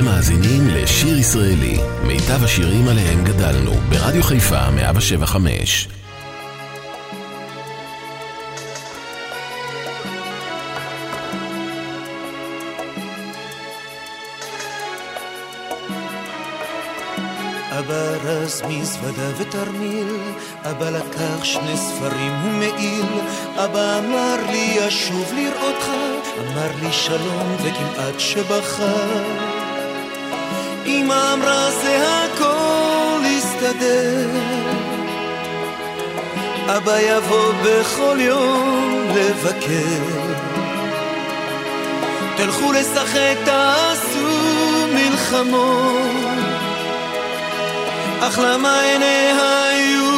אתם מאזינים לשיר ישראלי, מיטב השירים עליהם גדלנו, ברדיו חיפה 175. אבא מזוודה ותרמיל, אבא לקח שני ספרים ומעיל, אבא אמר לי אשוב לראותך, אמר לי שלום וכמעט שבכה. אמא אמרה זה הכל יסתדר, אבא יבוא בכל יום לבקר. תלכו לשחק, תעשו מלחמות אך למה עיניה היו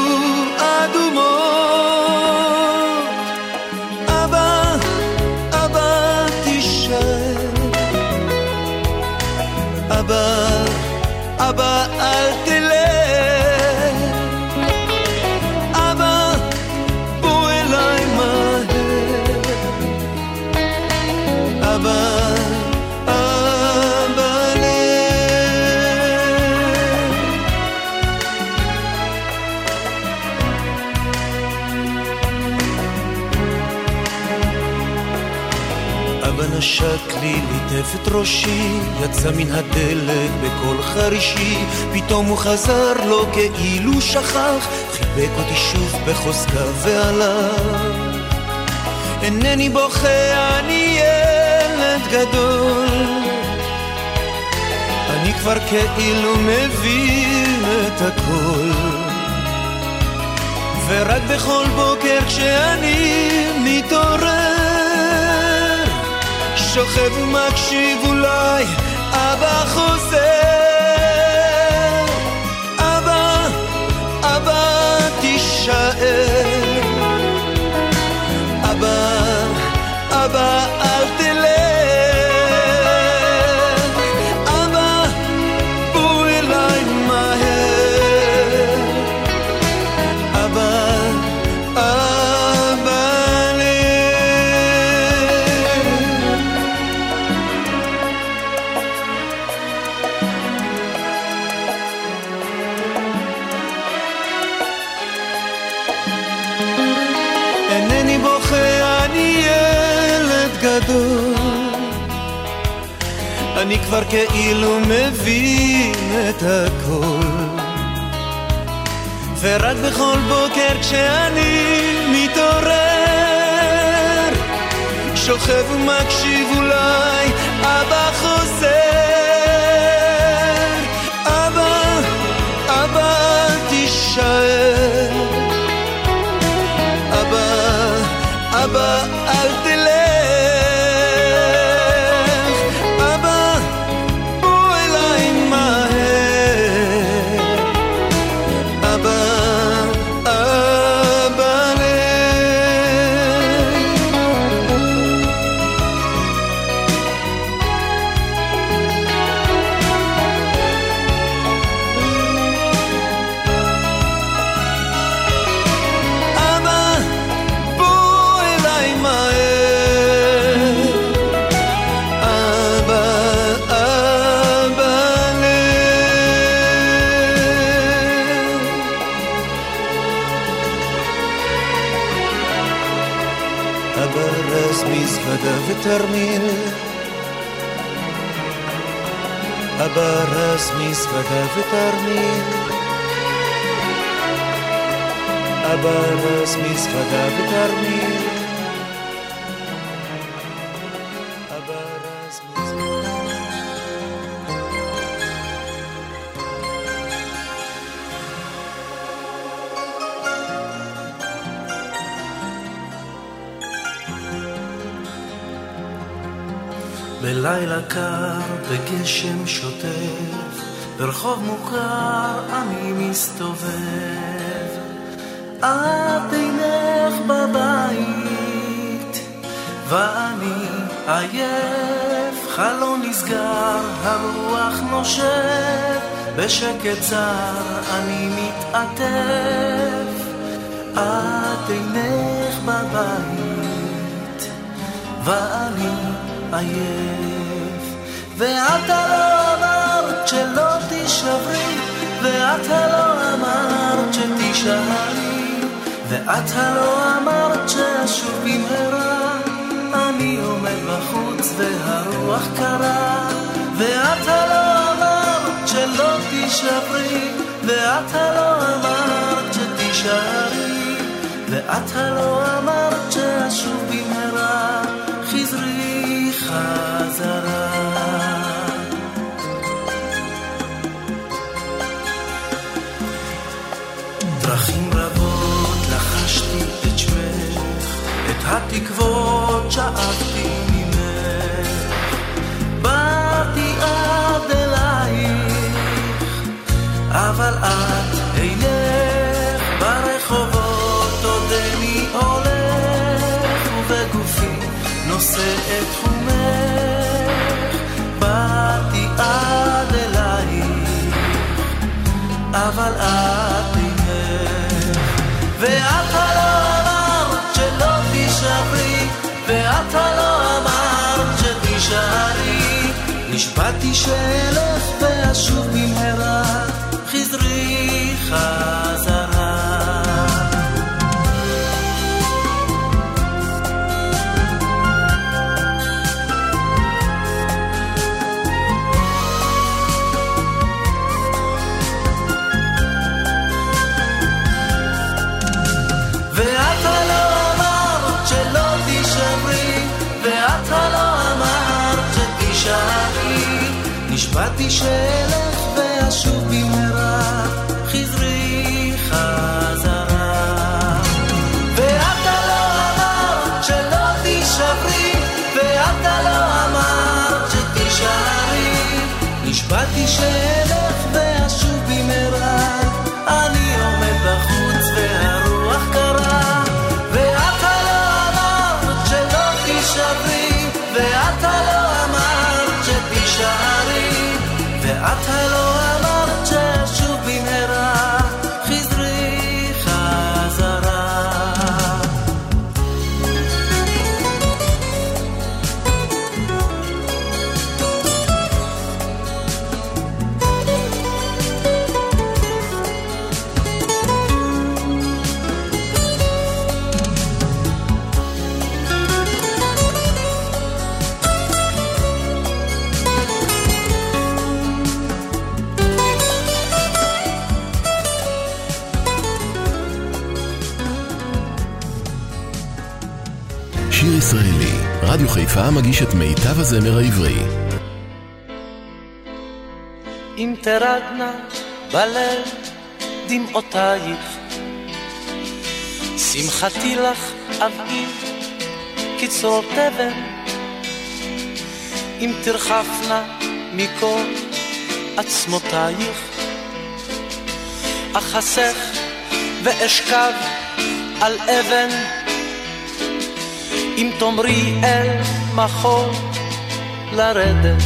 ליטף את ראשי, יצא מן הדלת בקול חרישי, פתאום הוא חזר לו כאילו שכח, חיבק אותי שוב בחוזקה והלך. אינני בוכה, אני ילד גדול, אני כבר כאילו מבין את הכל. ורק בכל בוקר כשאני מתעורר שוכב ומקשיב אולי. אבא חוזר כבר כאילו מבין את הכל. ורק בכל בוקר כשאני מתעורר שוכב ומקשיב אולי אבא חוזר. אבא, אבא תישאר. אבא, אבא תרמיל אבא רס מזוודה ותרמיל רס מזוודה ותרמיל בלילה קר, בגשם שוטף, ברחוב מוכר אני מסתובב. את אינך בבית, ואני עייף, חלון נסגר, הרוח נושב, בשקט צר אני מתעטף. את אינך בבית, ואני עייף, ואתה לא... ואת הלא אמרת שתישארי, ואת הלא אמרת שאשוב במהרה. אני עומד בחוץ והרוח קרה, ואת הלא אמרת שלא תישברי, ואת הלא אמרת שתישארי, ואת הלא אמרת שאשוב במהרה, את התקוות נשבעתי שאלך ואשוב במהרה, נשבעתי שאלך ואשוב במהרה, חזרי חזרה. ואתה לא אמרת שלא תישברי, ואתה לא אמרת שתישארי. נשבעתי שאלך מגיש את מיטב הזמר העברי. אם תרדנה בלב דמעותייך, שמחתי לך אביא קצרות תבן, אם תרחפנה מכל עצמותייך, אחסך ואשכב על אבן, אם תאמרי אל מחול לרדת,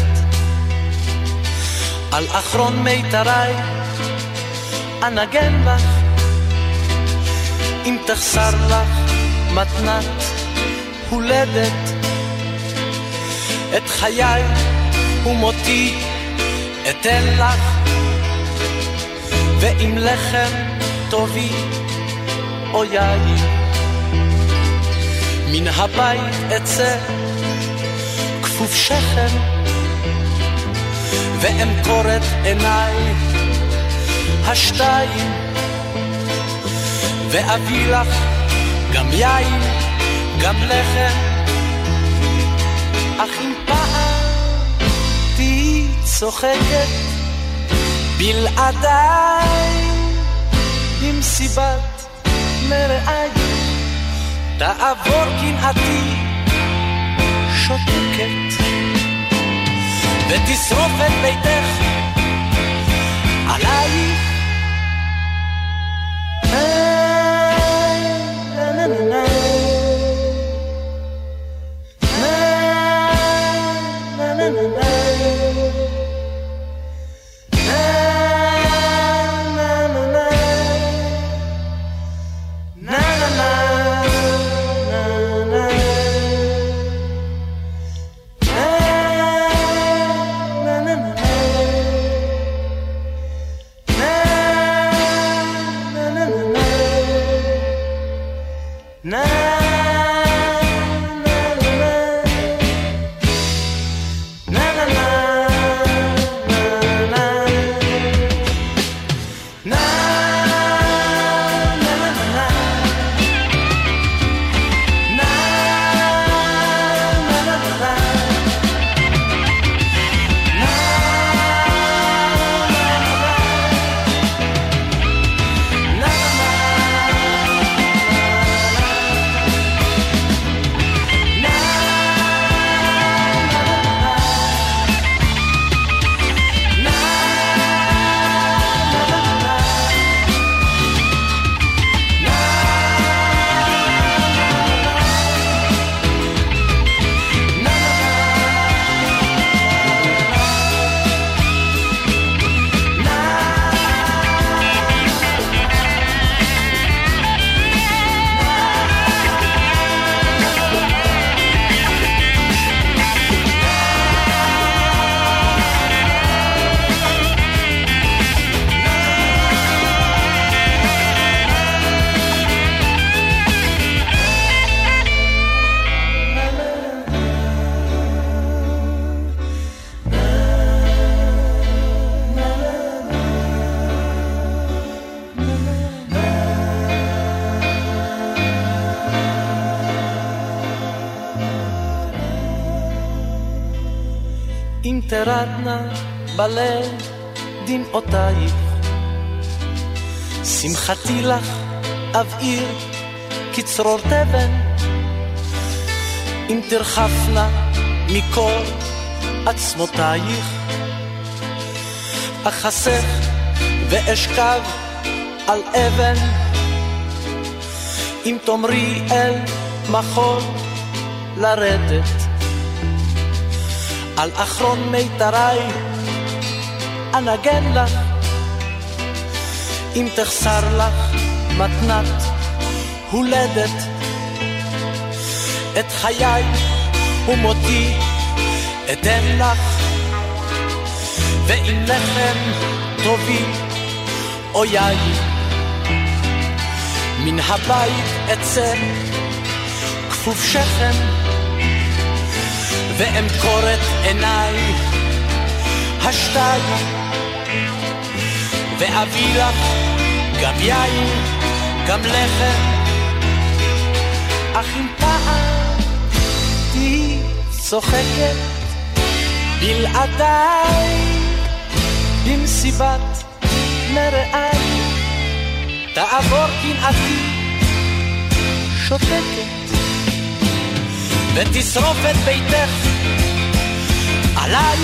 על אחרון מיתרי אנגן לך, אם תחסר לך מתנת הולדת, את חיי ומותי אתן לך, ואם לחם טובי או יין, מן הבית אצא שכם, ואמכור את עיניי השתיים, ואביא לך גם יין, גם לחם, אך אם פעם תהיי צוחקת בלעדיי, במסיבת מרעי, תעבור קנאתי שותקת. ותשרוף את ביתך עלייך. Na na na בלב דמעותייך. שמחתי לך אבעיר כצרור תבן, אם תרחפנה מכל עצמותייך. אחסך ואשכב על אבן, אם תאמרי אל מחול לרדת. על אחרון מיתריי אנגן לך. אם תחסר לך מתנת הולדת את חיי ומותי אתן לך. ואם לחם תוביל או יין מן הבית אצא כפוף שכם ואמכור את עיניי השתיים ואביא לך גם יין, גם לחם. אך אם פעם תהי צוחקת בלעדיי במסיבת מרעי תעבור קנאתי שותקת ותשרוף את ביתך עליי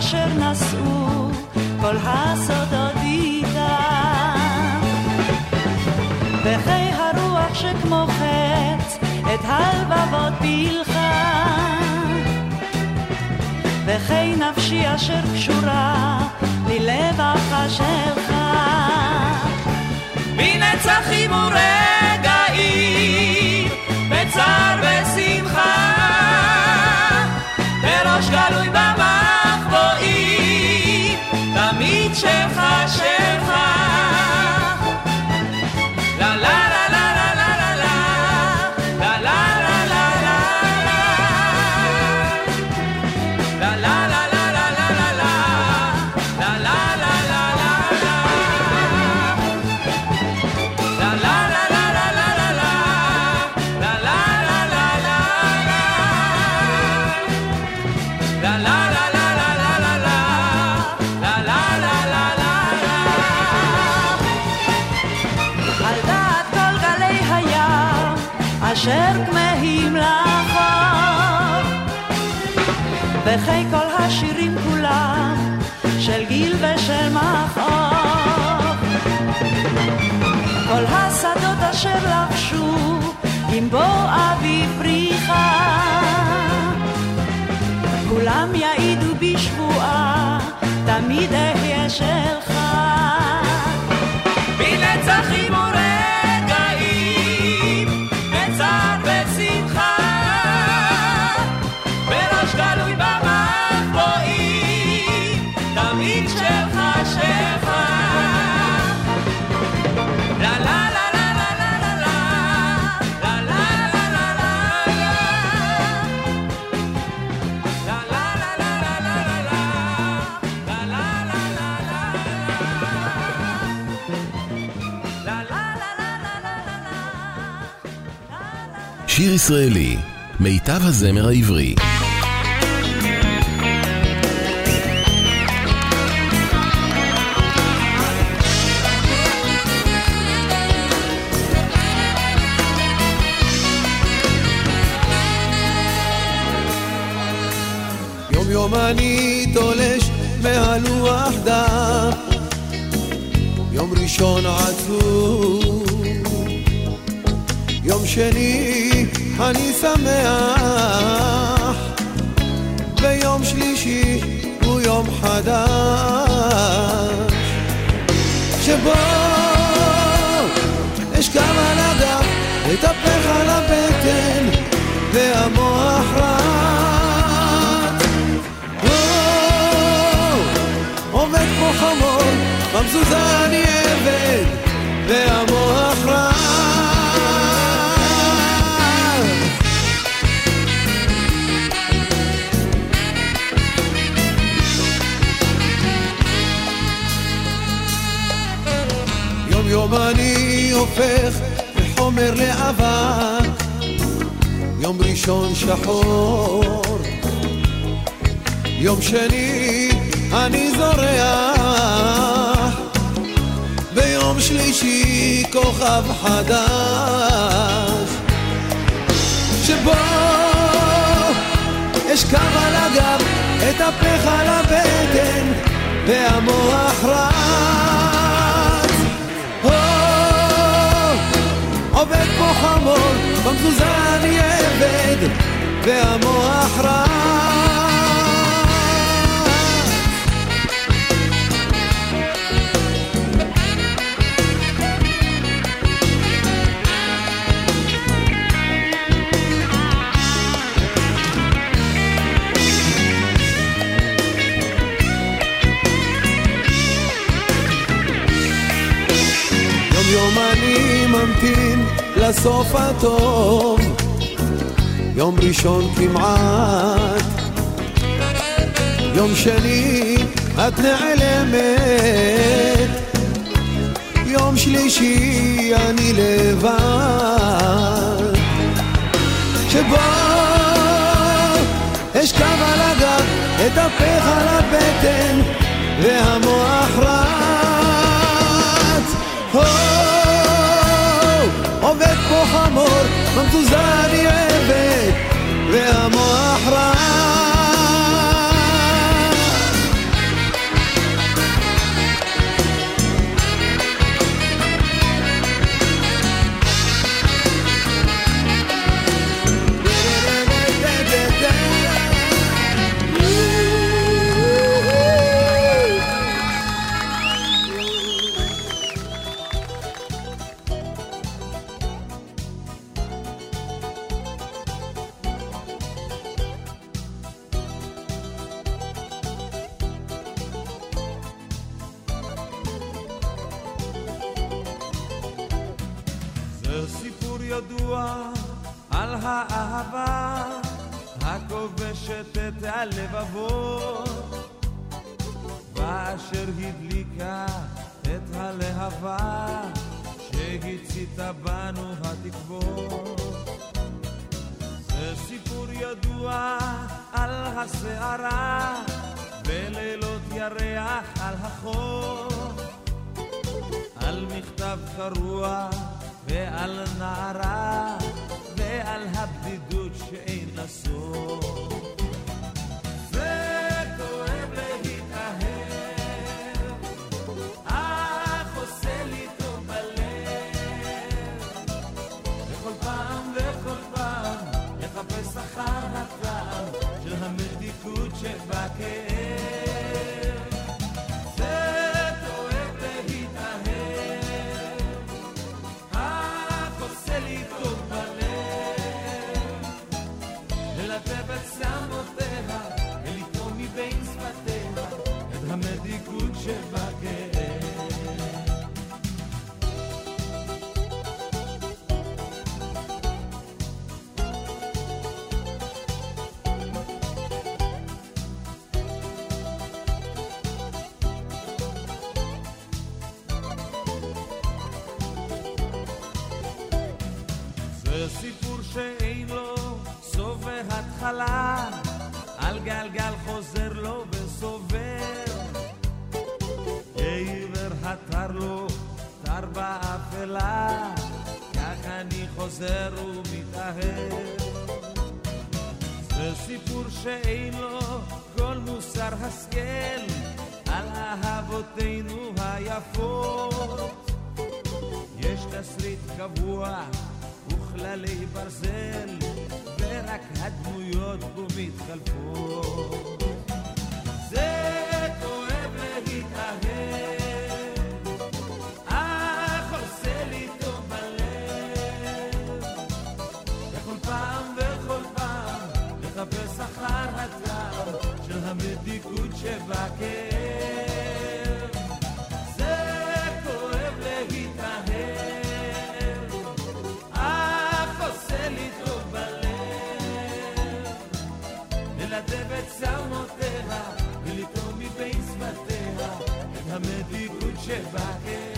אשר נ... כל הסודות איתה. וחיי הרוח שכמו חץ את הלבבות פילחה. וחיי נפשי אשר קשורה ללבך שלך. בנצחים ורגעים, כולם יעידו בשבועה, תמיד אהיה שלך. שיר ישראלי, מיטב הזמר העברי. יום יום אני תולש מהלוח דם יום ראשון עצוב יום שני שמח. ויום שלישי הוא יום חדש. שבו אשכב על הגב, אתהפך על הבטן והמוח רץ. עובד כמו חמור, במזוזה אני עבד והמוח הופך מחומר לאבק יום ראשון שחור. יום שני אני זורח. ביום שלישי כוכב חדש. שבו אשכב על הגב, אתהפך על הבטן והמוח רע עובד כמו חמור, במזוזה אני עבד, והמוח רע. ממתין לסוף הטוב. יום ראשון כמעט. יום שני את נעלמת. יום שלישי אני לבד. שבו אשכב על הגב, אתהפך על הבטן והמוח רץ עובד כמו חמור, במזוזה אני עבד, והמוח רע אשר סיפור ידוע על האהבה הכובשת את הלבבות. ואשר הדליקה את הלהבה שהציתה בנו התקוות. זה סיפור ידוע על הסערה בלילות ירח על החור. על מכתב קרוע ועל נערה ועל הבדידות שאין לה סוף. חוזר לו וסובר. העיוור התר לו, תר באפלה, כך אני חוזר ומתאהב. זה סיפור שאין לו כל מוסר השכל, על אהבותינו היפות. יש תסריט קבוע וכללי ברזל, ורק הדמויות בו מתחלפות. זה כואב להתאהב, אך עושה לי טוב בלב. בכל פעם וכל פעם לחפש אחר הטעם של המתיקות שבכאב. שמותיה, ולתרום מבית שפתיה, את המתיקות שבהם.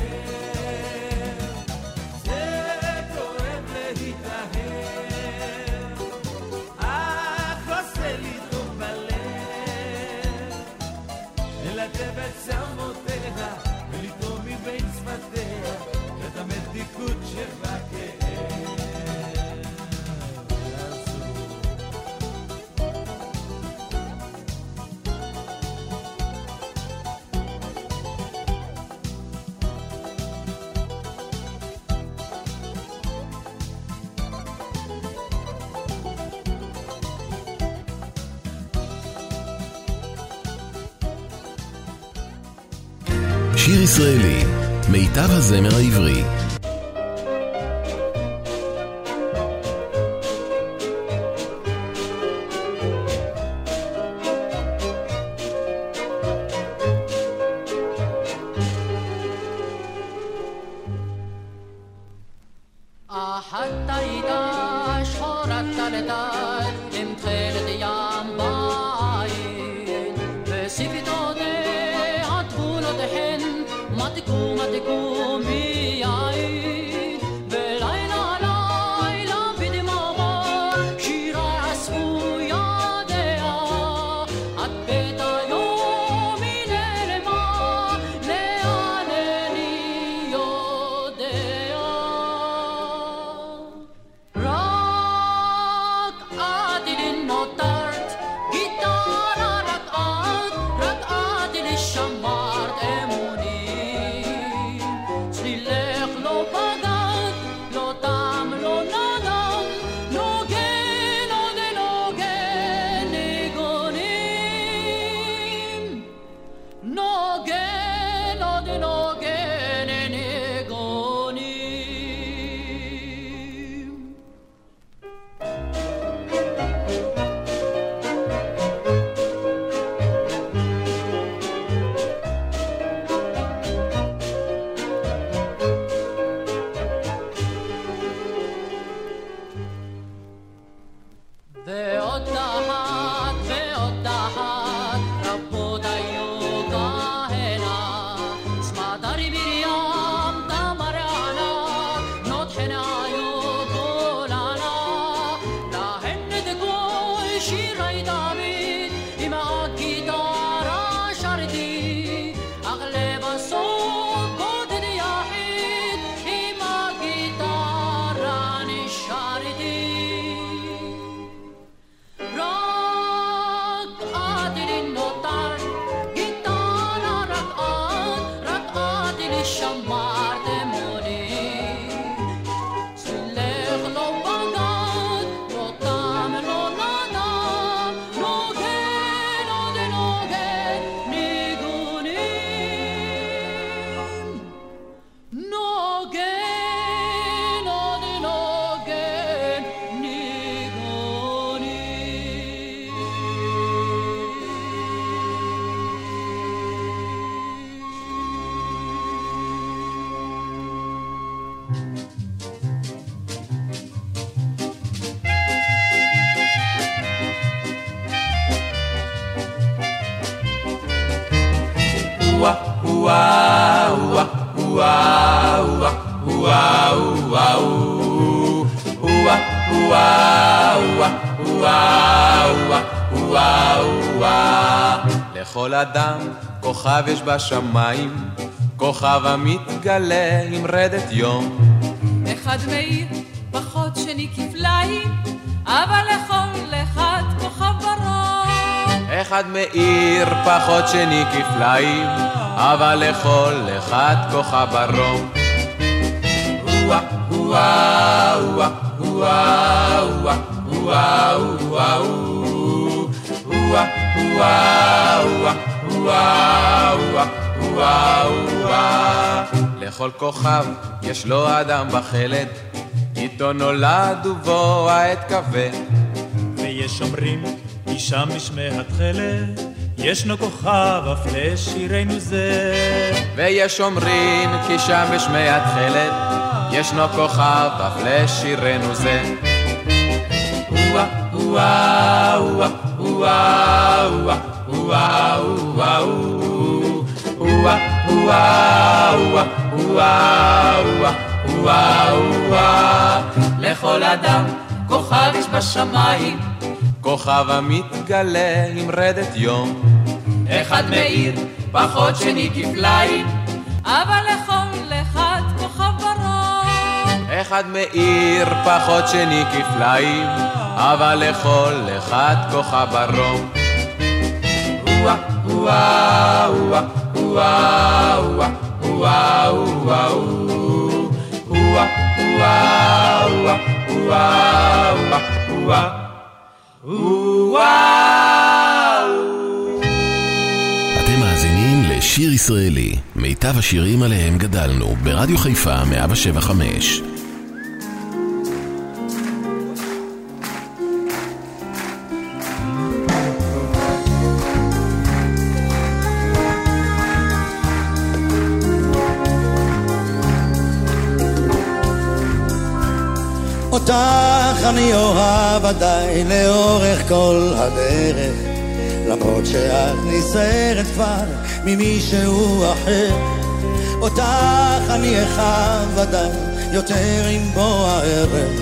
מיטב הזמר העברי, בשמיים, כוכב המתגלה עם רדת יום. אחד מאיר פחות שני כפליים, אבל לכל אחד כוכב ברום. אחד מאיר פחות שני כפליים, אבל לכל אחד כוכב ברום. וואה, וואה, וואה, וואה, וואה, וואה, וואה, לכל כוכב יש לו אדם בחלד, איתו נולד ובו העת כבד. ויש אומרים, אישה משמי התכלת, ישנו כוכב אף לשירנו זה. ויש אומרים, כי שם בשמי התכלת, ישנו כוכב אף לשירנו זה. וואה, וואה, וואה לכל אדם כוכב יש בשמיים, כוכב המתגלה עם רדת יום. אחד מאיר פחות שני כפליים, אבל לכל אחד כוכב ברום. אחד מאיר פחות שני כפליים, אבל לכל אחד כוכב ברום. וואה, וואה, וואה, וואה, וואה, וואה, וואה, אתם מאזינים לשיר ישראלי, מיטב השירים עליהם גדלנו, ברדיו חיפה 175. אותך אני אוהב עדיין לאורך כל הדרך. למרות שאת נסערת כבר ממישהו אחר. אותך אני אחב עדיין יותר עם בוא הערב.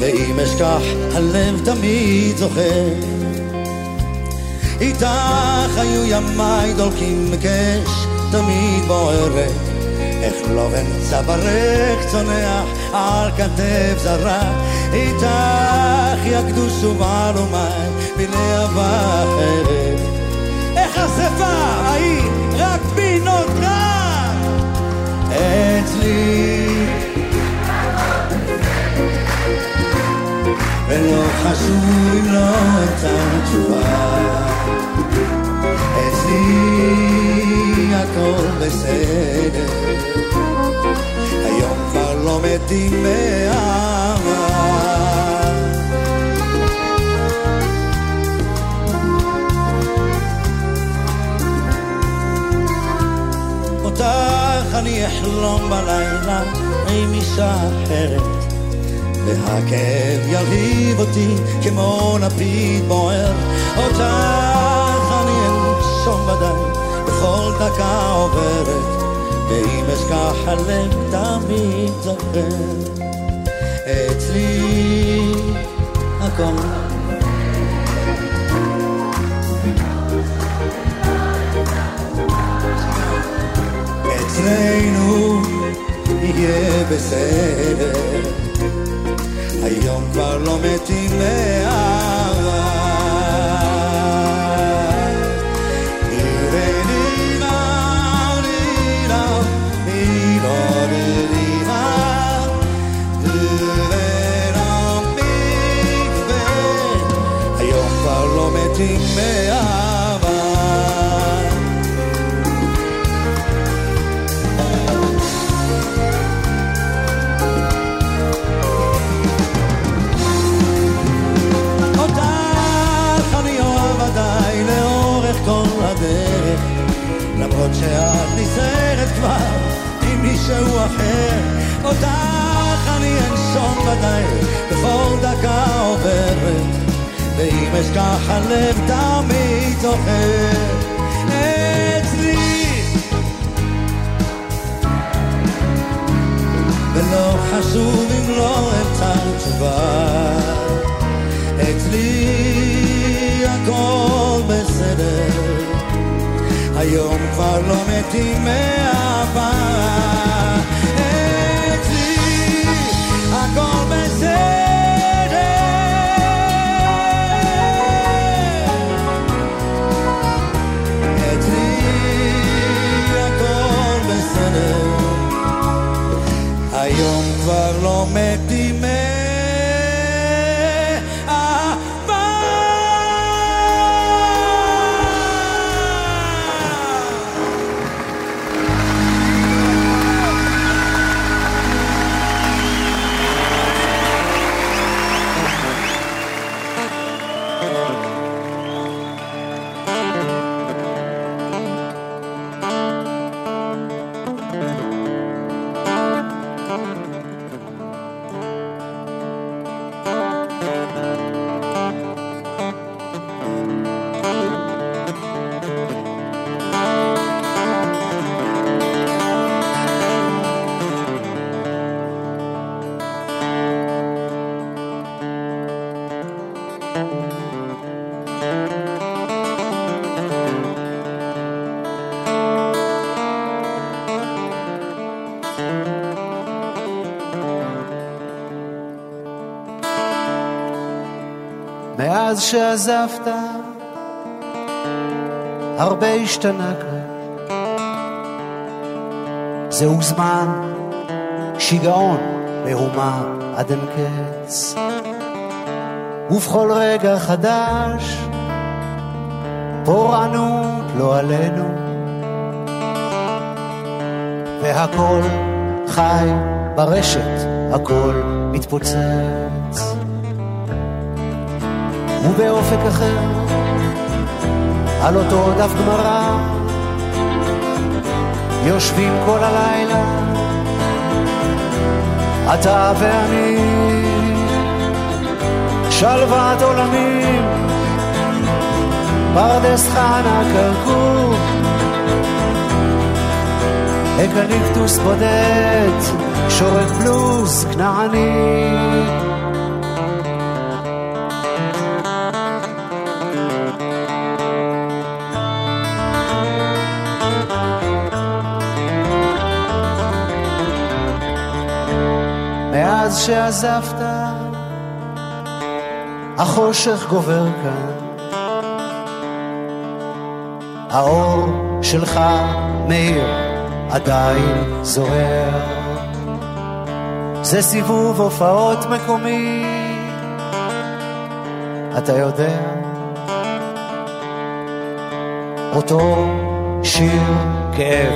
ואם אשכח הלב תמיד זוכר. איתך היו ימיי דולקים בקש תמיד בוערת לא בן צווארך צונח על כתף זרה. איתך יקדושו מעלומי בלהבה אחרת איך השפה ההיא? רק בי נותרה אצלי ולא חשוב אם לא אמצא תשובה. אצלי הכל בסדר היום כבר לא מתים מאהבה. אותך אני אחלום בלילה עם אישה אחרת והכאב ירהיב אותי כמו לפיד בוער. אותך אני אנשום ודאי בכל דקה עוברת ואם אשכח הלב תמיד זוכר. אצלי הכל. אצלנו יהיה בסדר. היום כבר לא מתים מאהבה אותך אני אנשום ודאי בכל דקה עוברת, ואם אשכח הלב תמיד זוכר אצלי. ולא חשוב אם לא אמצא תשובה, אצלי הכל בסדר. היום כבר לא מתים מאהבה. מאז שעזבת, הרבה השתנה כאן. זהו זמן, שיגעון, מהומה עד אין קץ. ובכל רגע חדש, פורענות לא עלינו. והכל חי ברשת, הכל מתפוצץ. ובאופק אחר, על אותו דף גמרא, יושבים כל הלילה, אתה ואני, שלוות עולמים, פרדס חנה כרכור, אקליפטוס בודד, שורק בלוז כנעני. מאז שעזבת, החושך גובר כאן. האור שלך מאיר, עדיין זוהר. זה סיבוב הופעות מקומי, אתה יודע. אותו שיר כאב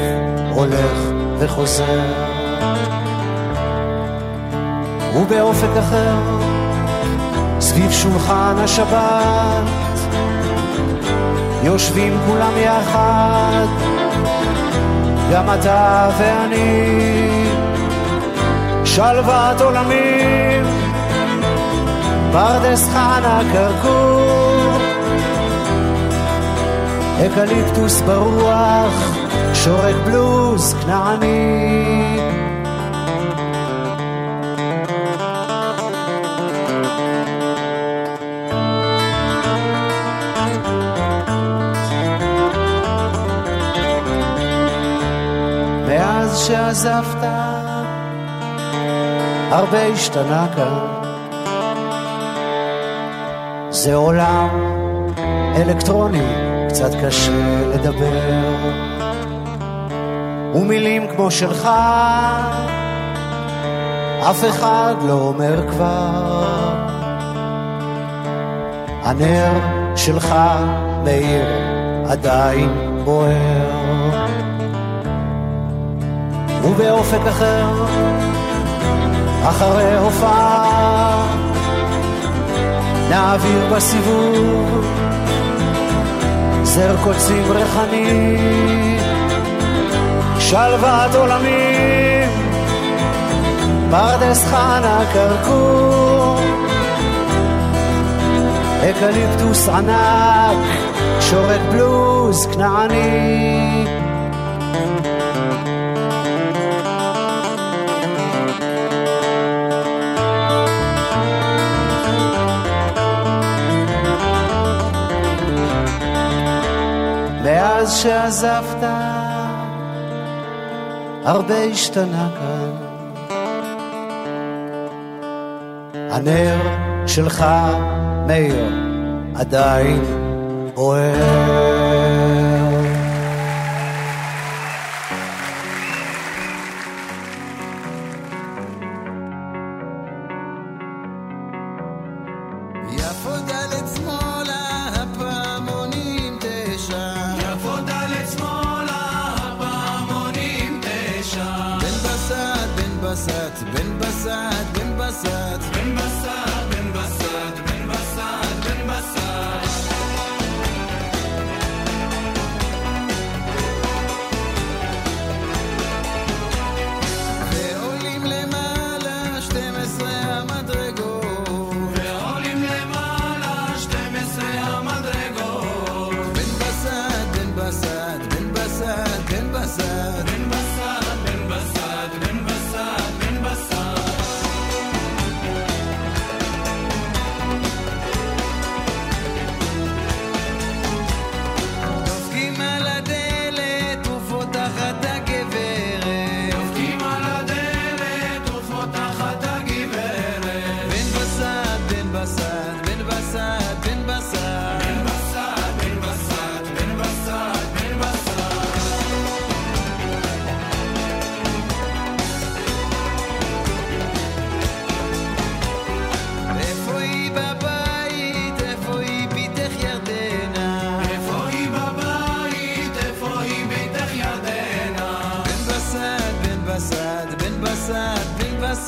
הולך וחוזר. ובאופק אחר, סביב שולחן השבת, יושבים כולם יחד, גם אתה ואני, שלוות עולמים, פרדס חנה כרכור, אקליפטוס ברוח, שורק בלוז כנעני. שעזבת, הרבה השתנה כאן. זה עולם אלקטרוני, קצת קשה לדבר. ומילים כמו שלך, אף אחד לא אומר כבר. הנר שלך מאיר, עדיין בוער. ובאופק אחר, אחרי הופעה, נעביר בסיבוב זר קוצים ריחני, שלוות עולמים, פרדס חנה כרכור, אקליפטוס ענק, שורק בלוז כנעני. מאז שעזבת הרבה השתנה כאן. הנר שלך, מאיר, עדיין בוער.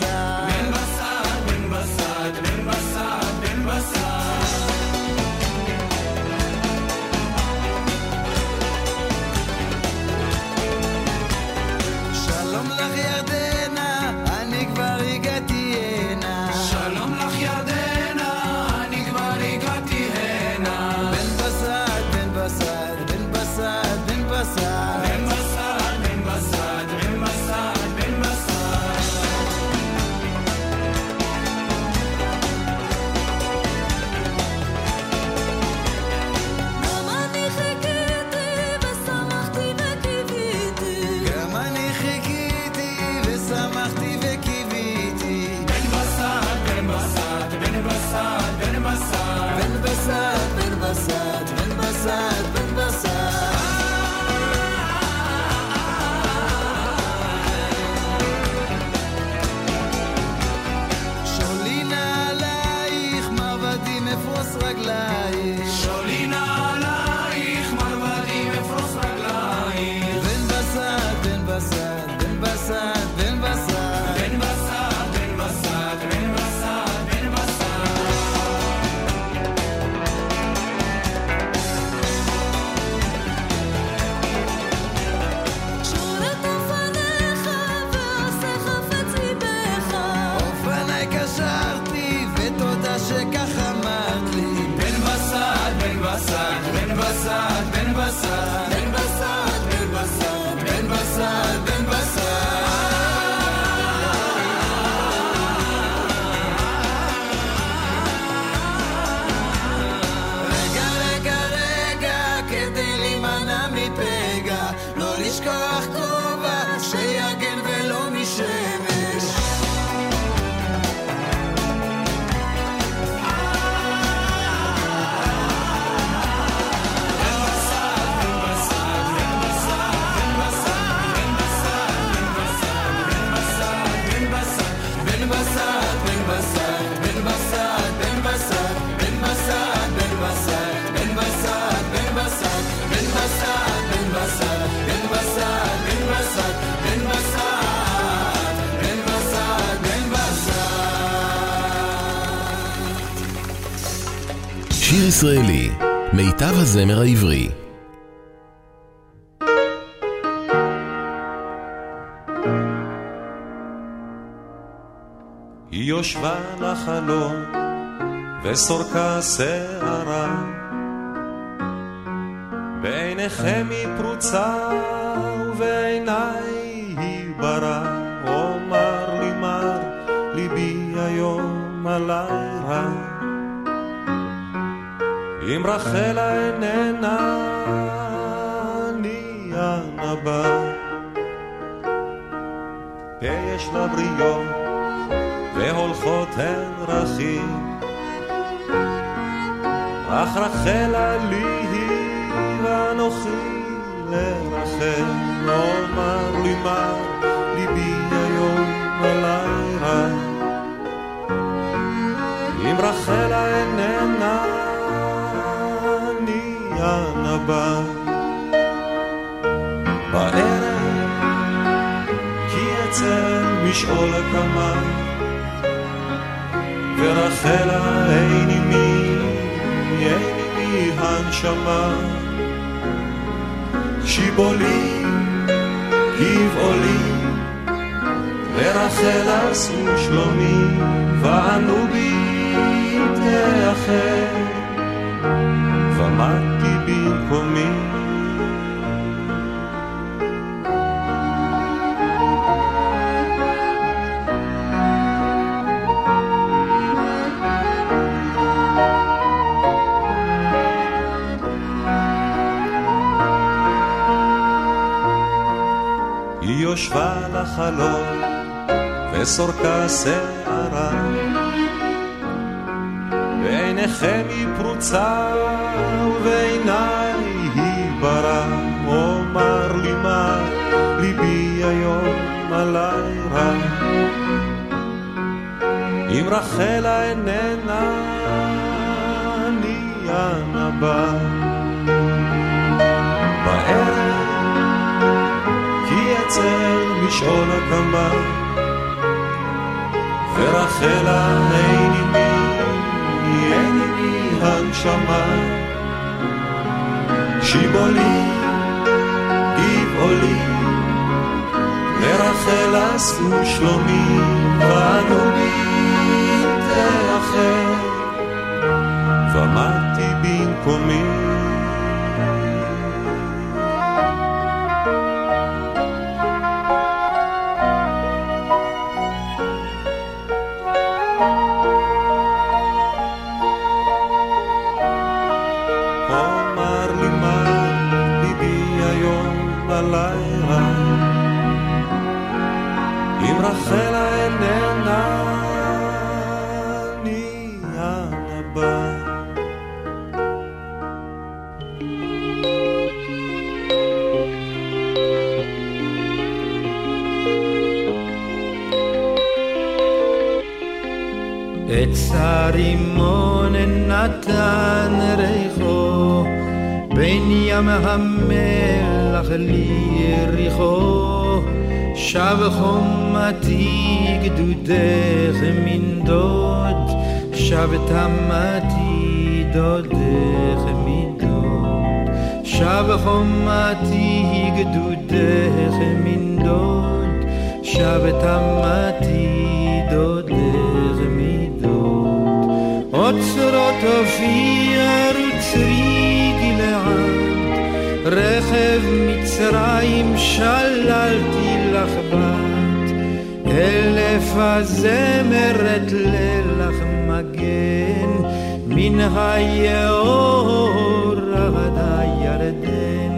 canción. ישראלי, מיטב הזמר העברי. היא יושבה לחלום וסורקה שערה. בעיניכם היא פרוצה ובעיניי היא ברא אומר לי מר ליבי היום עלי רע אם רחלה איננה אני הנבא יש לה בריות והולכות הן רכים אך רחלה לי היא ואנוכי לרחל אומר לי מה ליבי היום רע. אם רחלה איננה אני הנבא בערב כי אצל משעול הקמה ורחלה אין עימי, אין עימי הנשמה. שיבולי, גבעולי, ורחל עשו שלומי, וענו בי תאחר, ומדתי במקומי. יושבה לחלום וסורקה שערה בעיניכם היא פרוצה ובעיניי היא ברא אומר לי מה ליבי היום עלי רע. אם רחלה איננה אני הנבא בערב אצל משעול הקמה ורחלה אין עימי, עימי הנשמה. שיבולי, גבעולי ורחל עשו שלומי ואנו בי תאחר ומדתי במקומי חומתי גדודך מנדוד שב תמתי דודך מנדוד שב חומתי גדודך מנדוד שב תמתי דודך אוצרות אופיר וצרי גלעד, רכב מצרים שללתי לך בת, אלף הזמרת לילך מגן, מן היאור עד הירדן.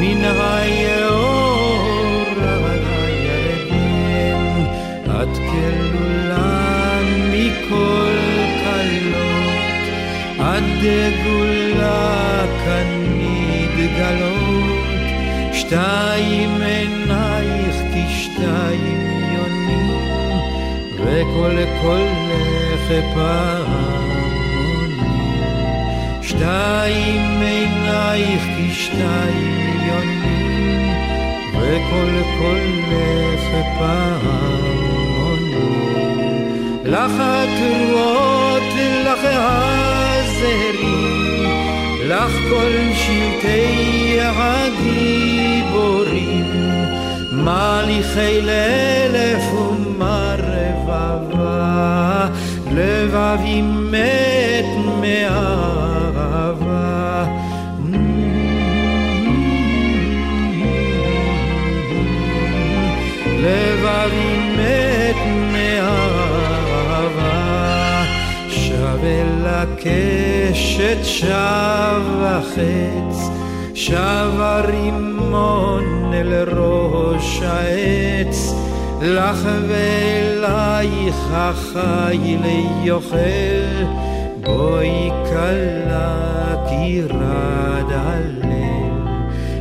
מן היאור את כלולה מכל כלות, את דגולה כאן מתגלות, שתיים עינייך כשתיים יונים, וכל קולך פעמונים. שתיים עינייך כשתיים יונים, וכל קולך פעם לך התרועות, לך הזרים, לך כל שלטי הגיבורים, מליכי לאלף ומה רבבה, לבבי מת מאהבה. לבבי הקשת שב החץ, שב הרימון אל ראש העץ, לך ואלייך החיל יוכל, בואי כלה כי רד הלב,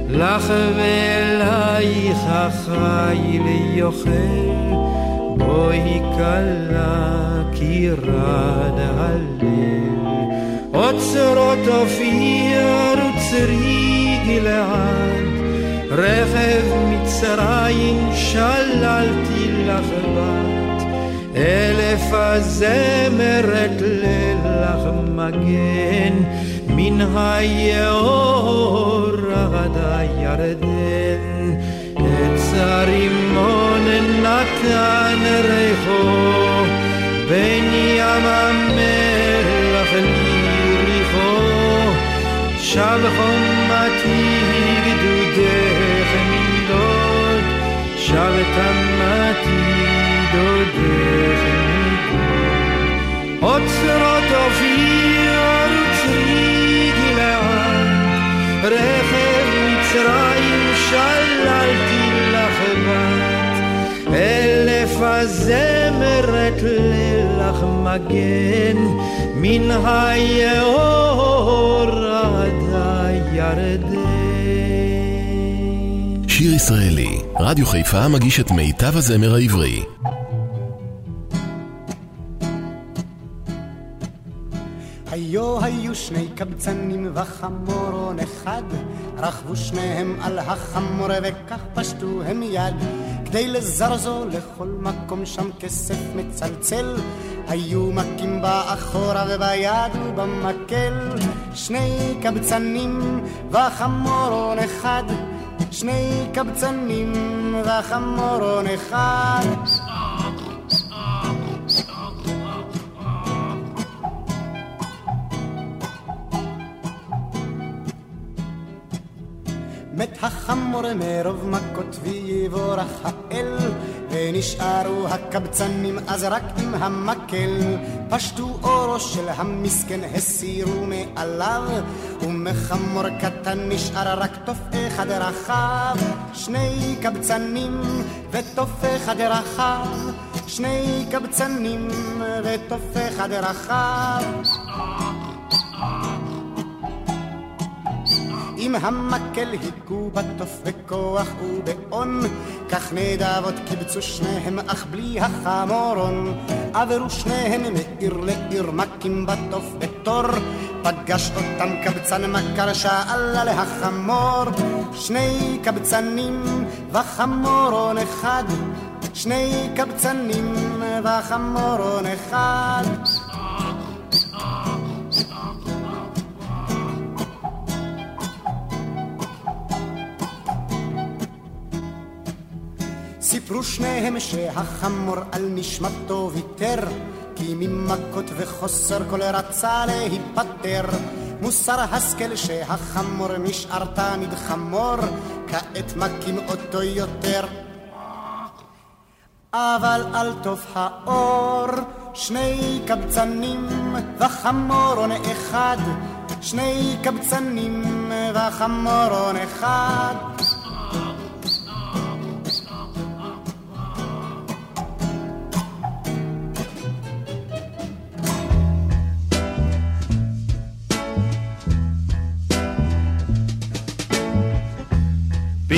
לך ואלייך החיל יוכל, בואי כלה כי רד הלב. אוצרות אופיר וצרי גלעד, רכב מצרים שללתי לך בת, אלף הזמרת לילך מגן, מן היאור עד הירדן. עץ הרימון נתן ריחו, בין ים המלח ליריחו, שב חומתי גדודך מנדוד, שב תמתי דודך מנדוד. אוצרות אופיר וצרי גלעד, רכב מצרים שללתי לך בת, אלף הזמרת לילך מגן, מן היאור עד הירדן. שיר ישראלי, רדיו חיפה מגיש את מיטב הזמר העברי. היו היו שני קבצנים וחמורון אחד, רכבו שניהם על החמור וכך פשטו הם יד. כדי לזרזו לכל מקום שם כסף מצלצל, היו מכים באחורה וביד ובמקל. שני קבצנים וחמורון אחד, שני קבצנים וחמורון אחד. מת החמור מרוב מכות ויבורך האל ונשארו הקבצנים אז רק עם המקל. פשטו אורו של המסכן הסירו מעליו ומחמור קטן נשאר רק תוף אחד רחב. שני קבצנים ותוף אחד רחב. שני קבצנים ותוף אחד רחב עם המקל היכו בתוף בכוח ובאון, כך נדבות קיבצו שניהם אך בלי החמורון. עברו שניהם מעיר לעיר מכים בתוף בתור, פגש אותם קבצן מכר שאל על החמור. שני קבצנים וחמורון אחד, שני קבצנים וחמורון אחד. סיפרו שניהם שהחמור על נשמתו ויתר, כי ממכות וחוסר כל רצה להיפטר. מוסר השכל שהחמור נשאר תמיד חמור, כעת מכים אותו יותר. אבל על טוב האור, שני קבצנים וחמורון אחד, שני קבצנים וחמורון אחד.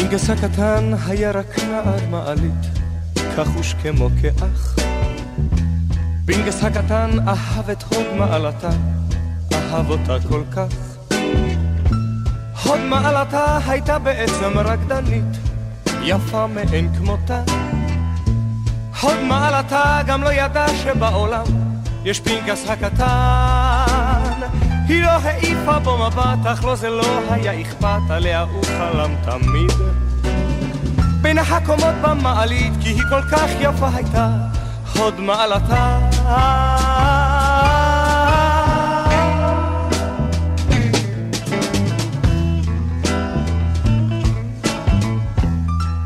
פינקס הקטן היה רק נער מעלית, כחוש כמו כאח. פינקס הקטן אהב את הוד מעלתה, אהב אותה כל כך. הוד מעלתה הייתה בעצם רקדנית, יפה מאין כמותה. הוד מעלתה גם לא ידעה שבעולם יש פנקס הקטן, היא לא העיפה בו מבט, אך לו זה לא היה אכפת, עליה הוא חלם תמיד. בין הקומות במעלית, כי היא כל כך יפה הייתה, הוד מעלתה.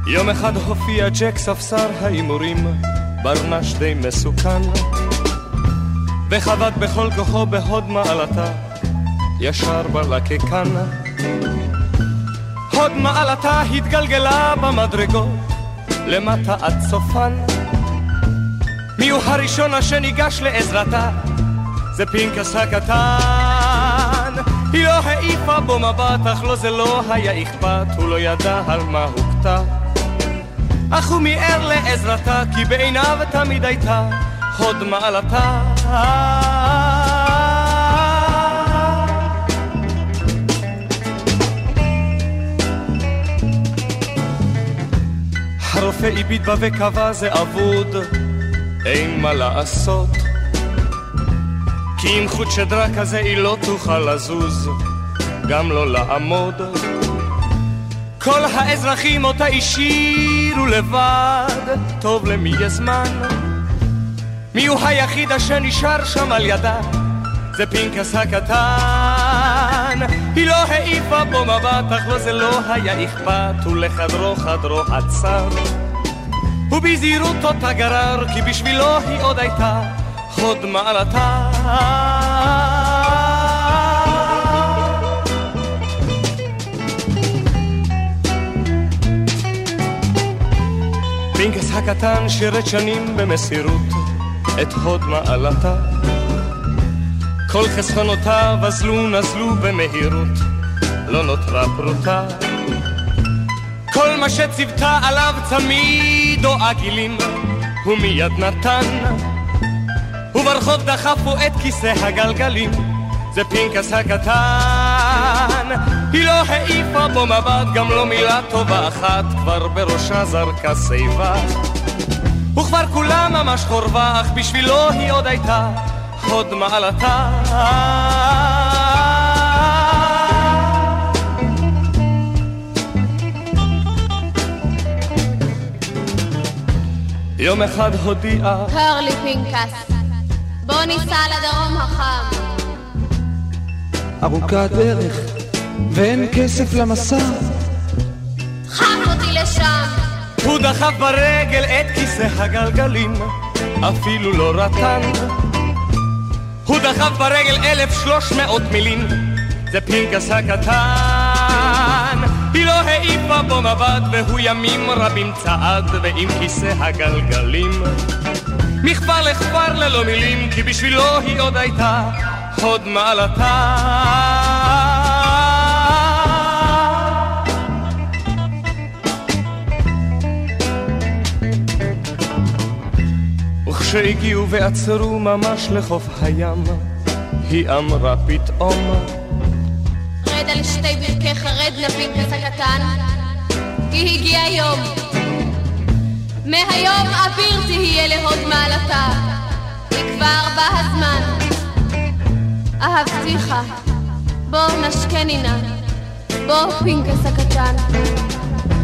יום אחד הופיע ג'ק ספסר ההימורים, ברנש די מסוכן, וחבט בכל כוחו בהוד מעלתה, ישר בלקקן. הוד מעלתה התגלגלה במדרגות, למטה עד סופן. מיהו הראשון אשר ניגש לעזרתה? זה פנקס הקטן. היא לא העיפה בו מבט, אך לו זה לא היה אכפת, הוא לא ידע על מה הוכתה. אך הוא מיהר לעזרתה, כי בעיניו תמיד הייתה הוד מעלתה. הרופא הביט בה וקבע זה אבוד, אין מה לעשות. כי עם חוט שדרה כזה היא לא תוכל לזוז, גם לא לעמוד. כל האזרחים אותה השאירו לבד, טוב למי יש זמן? מי הוא היחיד אשר נשאר שם על ידה? זה פנקס הקטן. היא לא העיפה בו מבט, אך לו זה לא היה אכפת, ולחדרו חדרו עצר. ובזהירות אותה גרר, כי בשבילו היא עוד הייתה הוד מעלתה. פינקס הקטן שירת שנים במסירות את הוד מעלתה. כל חסכונותיו אזלו נזלו במהירות, לא נותרה פרוטה. כל מה שציוותה עליו צמיד או עגילים, הוא מיד נתן. וברחוב דחפו את כיסא הגלגלים, זה פנקס הקטן. היא לא העיפה בו מבט, גם לא מילה טובה אחת, כבר בראשה זרקה שיבה. וכבר כולה ממש חורבה, אך בשבילו היא עוד הייתה הוד מעלתה. יום אחד הודיעה קר לי פנקס, בוא ניסע לדרום החם. ארוכה הדרך, ואין כסף למסע. דחף אותי לשם. הוא דחף ברגל את כיסא הגלגלים, אפילו לא רטן. הוא דחף ברגל אלף שלוש מאות מילים, זה פנקס הקטן. היא לא העיפה בו מבט, והוא ימים רבים צעד, ועם כיסא הגלגלים. מכפר לכפר ללא מילים, כי בשבילו היא עוד הייתה הוד מעלתה. וכשהגיעו ועצרו ממש לחוף הים, היא אמרה פתאום רד על שתי ברכיך, רד לפנקס הקטן, כי הגיע יום. מהיום אביר תהיה להוד מעלתה, כי כבר בא הזמן. אהבתיך, בוא נשקני נא, בוא פנקס הקטן.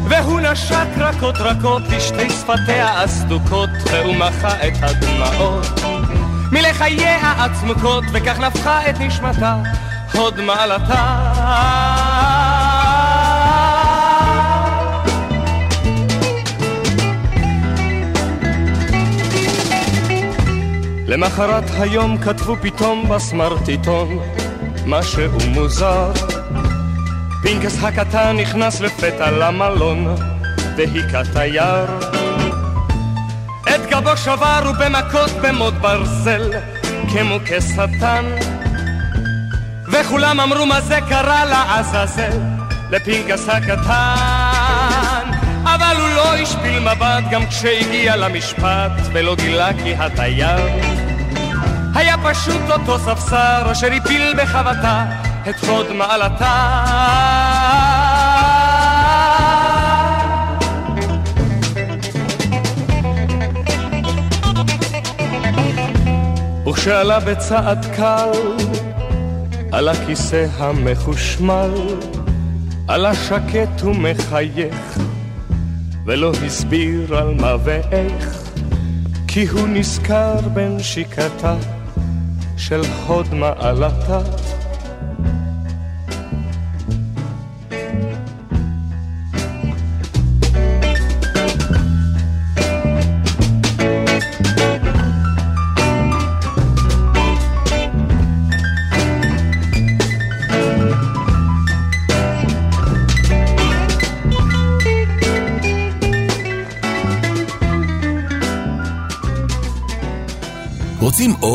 והוא נשק רכות רכות לשתי שפתיה הסדוקות, והוא מחה את הדמעות מלחייה הצמוקות, וכך נפחה את נשמתה, הוד מעלתה. למחרת היום כתבו פתאום בסמרטיטון משהו מוזר פינקס הקטן נכנס לפתע למלון, והיכה תייר. את גבו שבר ובמכות במוט ברזל, כמו כשטן. וכולם אמרו מה זה קרה לעזאזל, לפינקס הקטן. אבל הוא לא השפיל מבט גם כשהגיע למשפט, ולא גילה כי התייר היה פשוט אותו ספסר אשר הפיל בחבטה את הוד מעלתה. וכשעלה בצעד קל על הכיסא המחושמל, עלה שקט ומחייך, ולא הסביר על מה ואיך, כי הוא נזכר בנשיקתה של הוד מעלתה.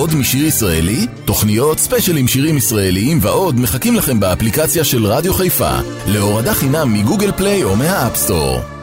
עוד משיר ישראלי? תוכניות, ספיישלים שירים ישראליים ועוד מחכים לכם באפליקציה של רדיו חיפה להורדה חינם מ Google Play או מה App Store.